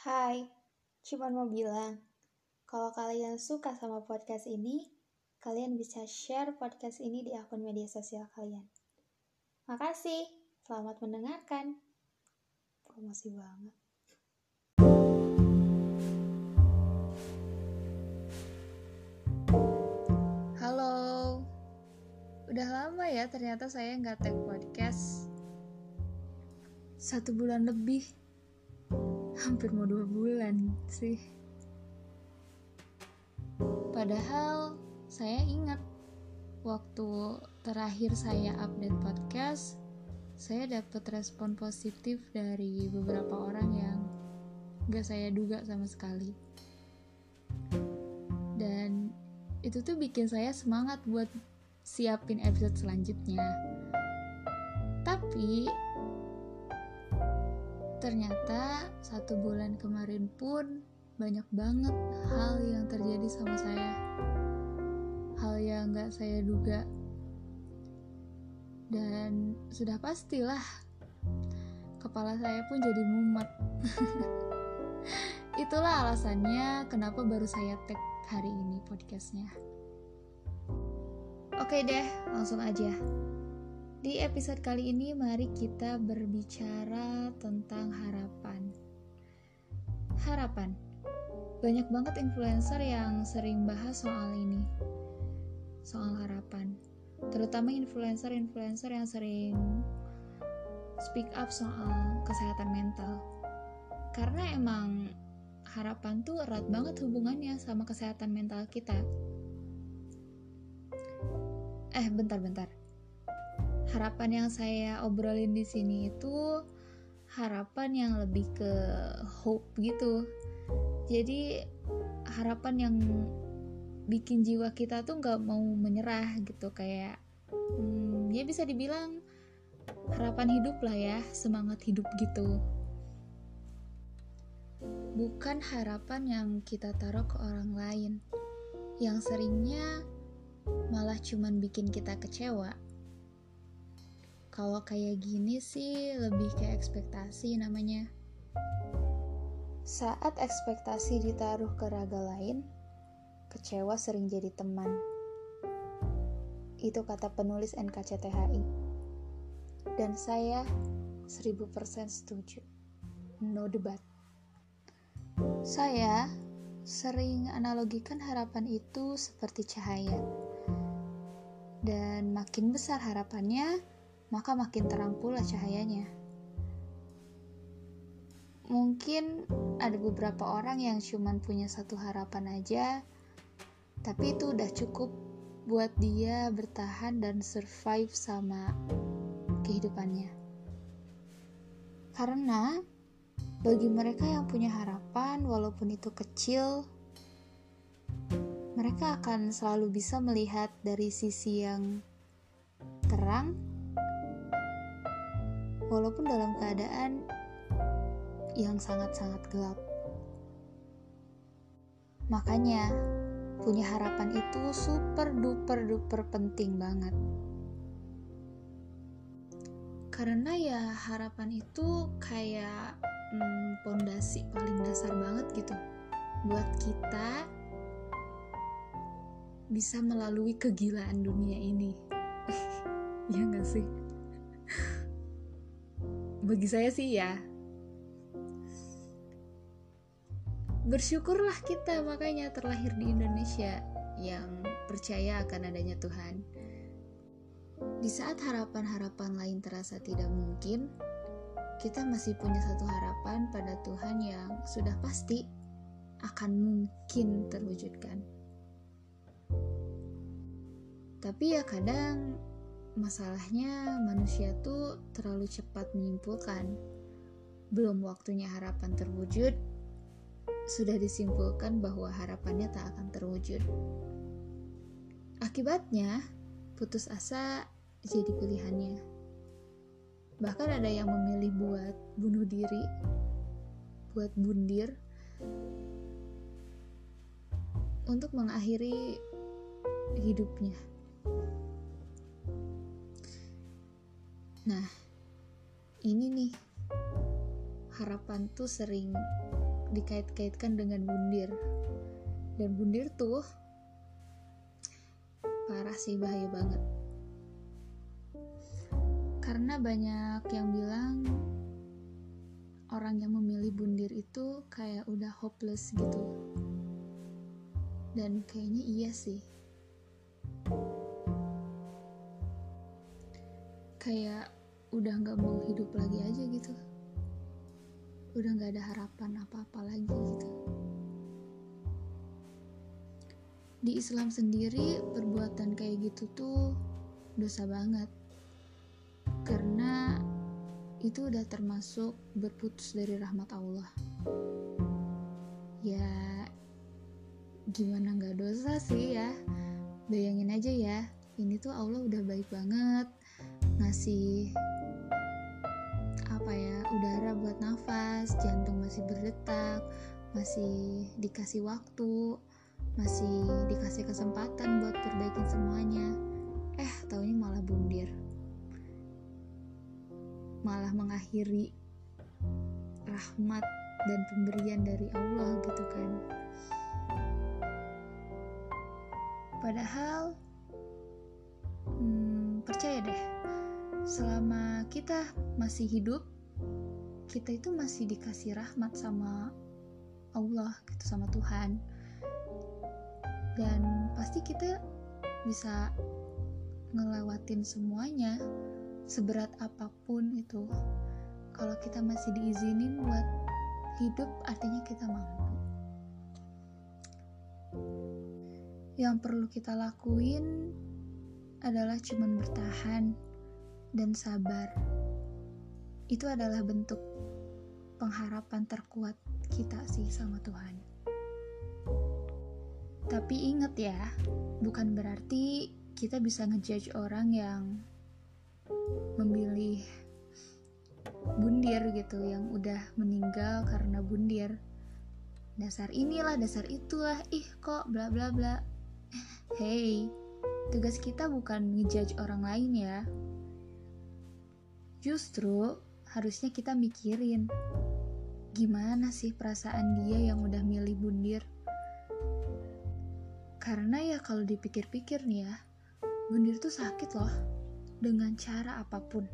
Hai, cuman mau bilang, kalau kalian suka sama podcast ini, kalian bisa share podcast ini di akun media sosial kalian. Makasih, selamat mendengarkan. Promosi banget. Halo, udah lama ya ternyata saya nggak tag podcast. Satu bulan lebih hampir mau dua bulan sih. Padahal saya ingat waktu terakhir saya update podcast saya dapat respon positif dari beberapa orang yang gak saya duga sama sekali. Dan itu tuh bikin saya semangat buat siapin episode selanjutnya. Tapi Ternyata satu bulan kemarin pun banyak banget hal yang terjadi sama saya. Hal yang gak saya duga. Dan sudah pastilah kepala saya pun jadi mumet. Itulah alasannya kenapa baru saya tag hari ini podcastnya. Oke deh, langsung aja. Di episode kali ini, mari kita berbicara tentang harapan. Harapan, banyak banget influencer yang sering bahas soal ini, soal harapan, terutama influencer-influencer yang sering speak up soal kesehatan mental, karena emang harapan tuh erat banget hubungannya sama kesehatan mental kita. Eh, bentar-bentar harapan yang saya obrolin di sini itu harapan yang lebih ke hope gitu. Jadi harapan yang bikin jiwa kita tuh nggak mau menyerah gitu kayak hmm, ya bisa dibilang harapan hidup lah ya semangat hidup gitu. Bukan harapan yang kita taruh ke orang lain. Yang seringnya malah cuman bikin kita kecewa kalau kayak gini sih lebih ke ekspektasi namanya. Saat ekspektasi ditaruh ke raga lain, kecewa sering jadi teman. Itu kata penulis NKCTHI. Dan saya 1000% setuju. No debat. Saya sering analogikan harapan itu seperti cahaya. Dan makin besar harapannya, maka makin terang pula cahayanya. Mungkin ada beberapa orang yang cuma punya satu harapan aja, tapi itu udah cukup buat dia bertahan dan survive sama kehidupannya. Karena bagi mereka yang punya harapan, walaupun itu kecil, mereka akan selalu bisa melihat dari sisi yang terang walaupun dalam keadaan yang sangat-sangat gelap. Makanya, punya harapan itu super duper duper penting banget. Karena ya harapan itu kayak hmm, pondasi hmm, paling dasar banget gitu buat kita bisa melalui kegilaan dunia ini. ya gak sih? Bagi saya sih ya. Bersyukurlah kita makanya terlahir di Indonesia yang percaya akan adanya Tuhan. Di saat harapan-harapan lain terasa tidak mungkin kita masih punya satu harapan pada Tuhan yang sudah pasti akan mungkin terwujudkan. Tapi ya kadang Masalahnya manusia tuh terlalu cepat menyimpulkan. Belum waktunya harapan terwujud, sudah disimpulkan bahwa harapannya tak akan terwujud. Akibatnya, putus asa jadi pilihannya. Bahkan ada yang memilih buat bunuh diri, buat bundir, untuk mengakhiri hidupnya. Nah, ini nih harapan tuh sering dikait-kaitkan dengan bundir dan bundir tuh parah sih bahaya banget. Karena banyak yang bilang orang yang memilih bundir itu kayak udah hopeless gitu. Dan kayaknya iya sih kayak udah nggak mau hidup lagi aja gitu. Udah nggak ada harapan apa-apa lagi gitu. Di Islam sendiri perbuatan kayak gitu tuh dosa banget. Karena itu udah termasuk berputus dari rahmat Allah. Ya gimana nggak dosa sih ya? Bayangin aja ya ini tuh Allah udah baik banget ngasih apa ya udara buat nafas jantung masih berdetak masih dikasih waktu masih dikasih kesempatan buat perbaikin semuanya. Eh taunya malah bundir. Malah mengakhiri rahmat dan pemberian dari Allah gitu kan. Padahal hmm, percaya deh selama kita masih hidup kita itu masih dikasih rahmat sama Allah gitu sama Tuhan. Dan pasti kita bisa ngelewatin semuanya seberat apa pun itu. Kalau kita masih diizinin buat hidup artinya kita mampu. Yang perlu kita lakuin adalah cuman bertahan dan sabar. Itu adalah bentuk pengharapan terkuat kita sih sama Tuhan. Tapi ingat ya, bukan berarti kita bisa ngejudge orang yang memilih bundir gitu yang udah meninggal karena bundir. Dasar inilah, dasar itulah, ih kok bla bla bla. Hey, tugas kita bukan ngejudge orang lain ya, Justru harusnya kita mikirin gimana sih perasaan dia yang udah milih bundir. Karena ya kalau dipikir-pikir nih ya, bundir tuh sakit loh dengan cara apa pun.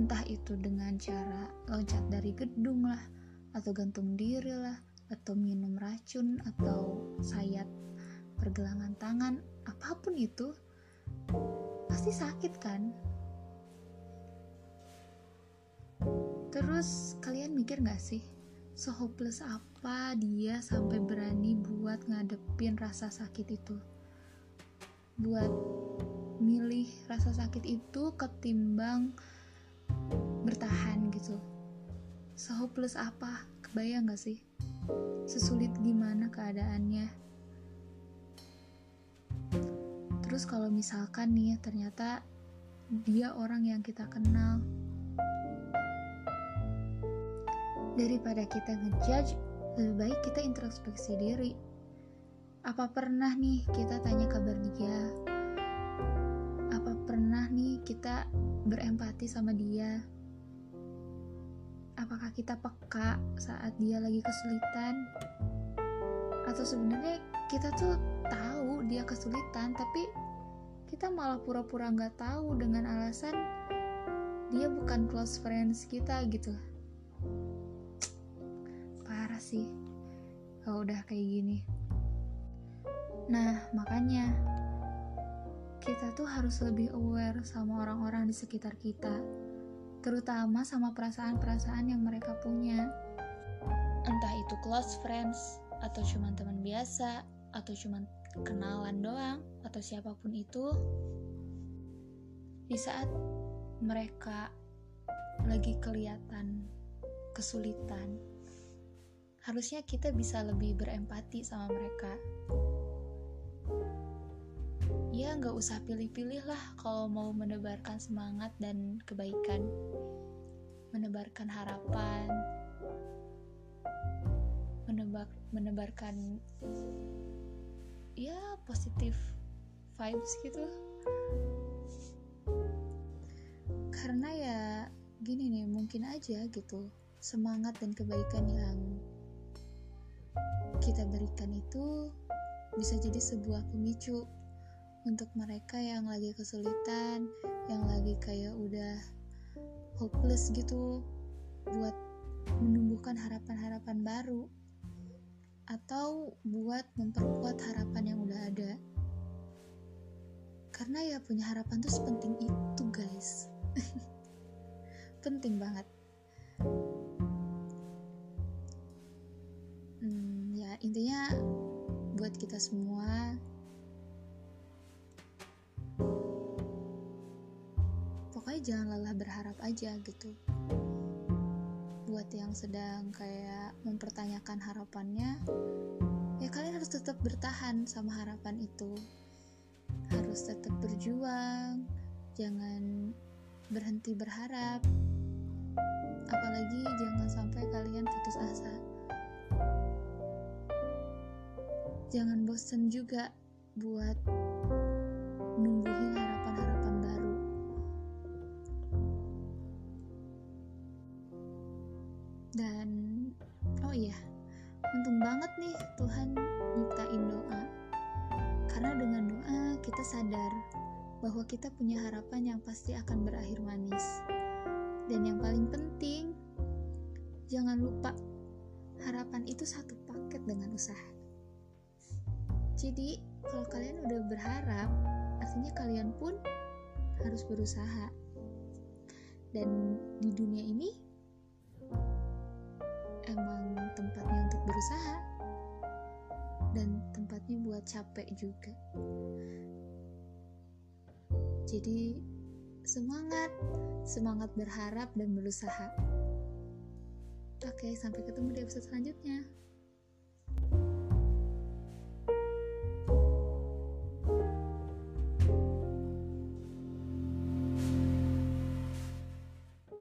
Entah itu dengan cara loncat dari gedung lah, atau gantung diri lah, atau minum racun, atau sayat pergelangan tangan, apa pun itu, pasti sakit kan? Terus kalian mikir gak sih, sehopeless apa dia sampai berani buat ngadepin rasa sakit itu? Buat milih rasa sakit itu ketimbang bertahan gitu. Sehopeless apa? Kebayang gak sih? Sesulit gimana keadaannya? Terus kalau misalkan nih ternyata dia orang yang kita kenal Daripada kita ngejudge, lebih baik kita introspeksi diri. Apa pernah nih kita tanya kabar dia? Apa pernah nih kita berempati sama dia? Apakah kita peka saat dia lagi kesulitan? Atau sebenarnya kita tuh tahu dia kesulitan, tapi kita malah pura-pura nggak tahu dengan alasan dia bukan close friends kita gitu parah sih kalau udah kayak gini. Nah, makanya kita tuh harus lebih aware sama orang-orang di sekitar kita, terutama sama perasaan-perasaan yang mereka punya. Entah itu close friends, atau cuma teman biasa, atau cuma kenalan doang, atau siapa pun itu. Di saat mereka lagi kelihatan kesulitan, harusnya kita bisa lebih berempati sama mereka. Ya, nggak usah pilih-pilih lah kalau mau menebarkan semangat dan kebaikan, menebarkan harapan, menebar menebarkan ya positif vibes gitu. Karena ya gini nih, mungkin aja gitu semangat dan kebaikan yang kita berikan itu bisa jadi sebuah pemicu untuk mereka yang lagi kesulitan, yang lagi kayak udah hopeless gitu buat menumbuhkan harapan-harapan baru atau buat memperkuat harapan yang udah ada. Karena ya punya harapan tuh sepenting itu, guys. Penting banget. Intinya buat kita semua pokoknya jangan lelah berharap aja gitu. Buat yang sedang kayak mempertanyakan harapannya ya kalian harus tetap bertahan sama harapan itu. Harus tetap berjuang jangan berhenti berharap. Apalagi jangan sampai kalian putus asa jangan bosen juga buat numbuhin harapan-harapan baru. Dan oh iya, untung banget nih Tuhan nyiptain doa. Karena dengan doa kita sadar bahwa kita punya harapan yang pasti akan berakhir manis. Dan yang paling penting, jangan lupa harapan itu satu paket dengan usaha. Jadi, kalau kalian udah berharap, artinya kalian pun harus berusaha. Dan di dunia ini emang tempatnya untuk berusaha dan tempatnya buat capek juga. Jadi, semangat, semangat berharap dan berusaha. Oke, sampai ketemu di episode selanjutnya.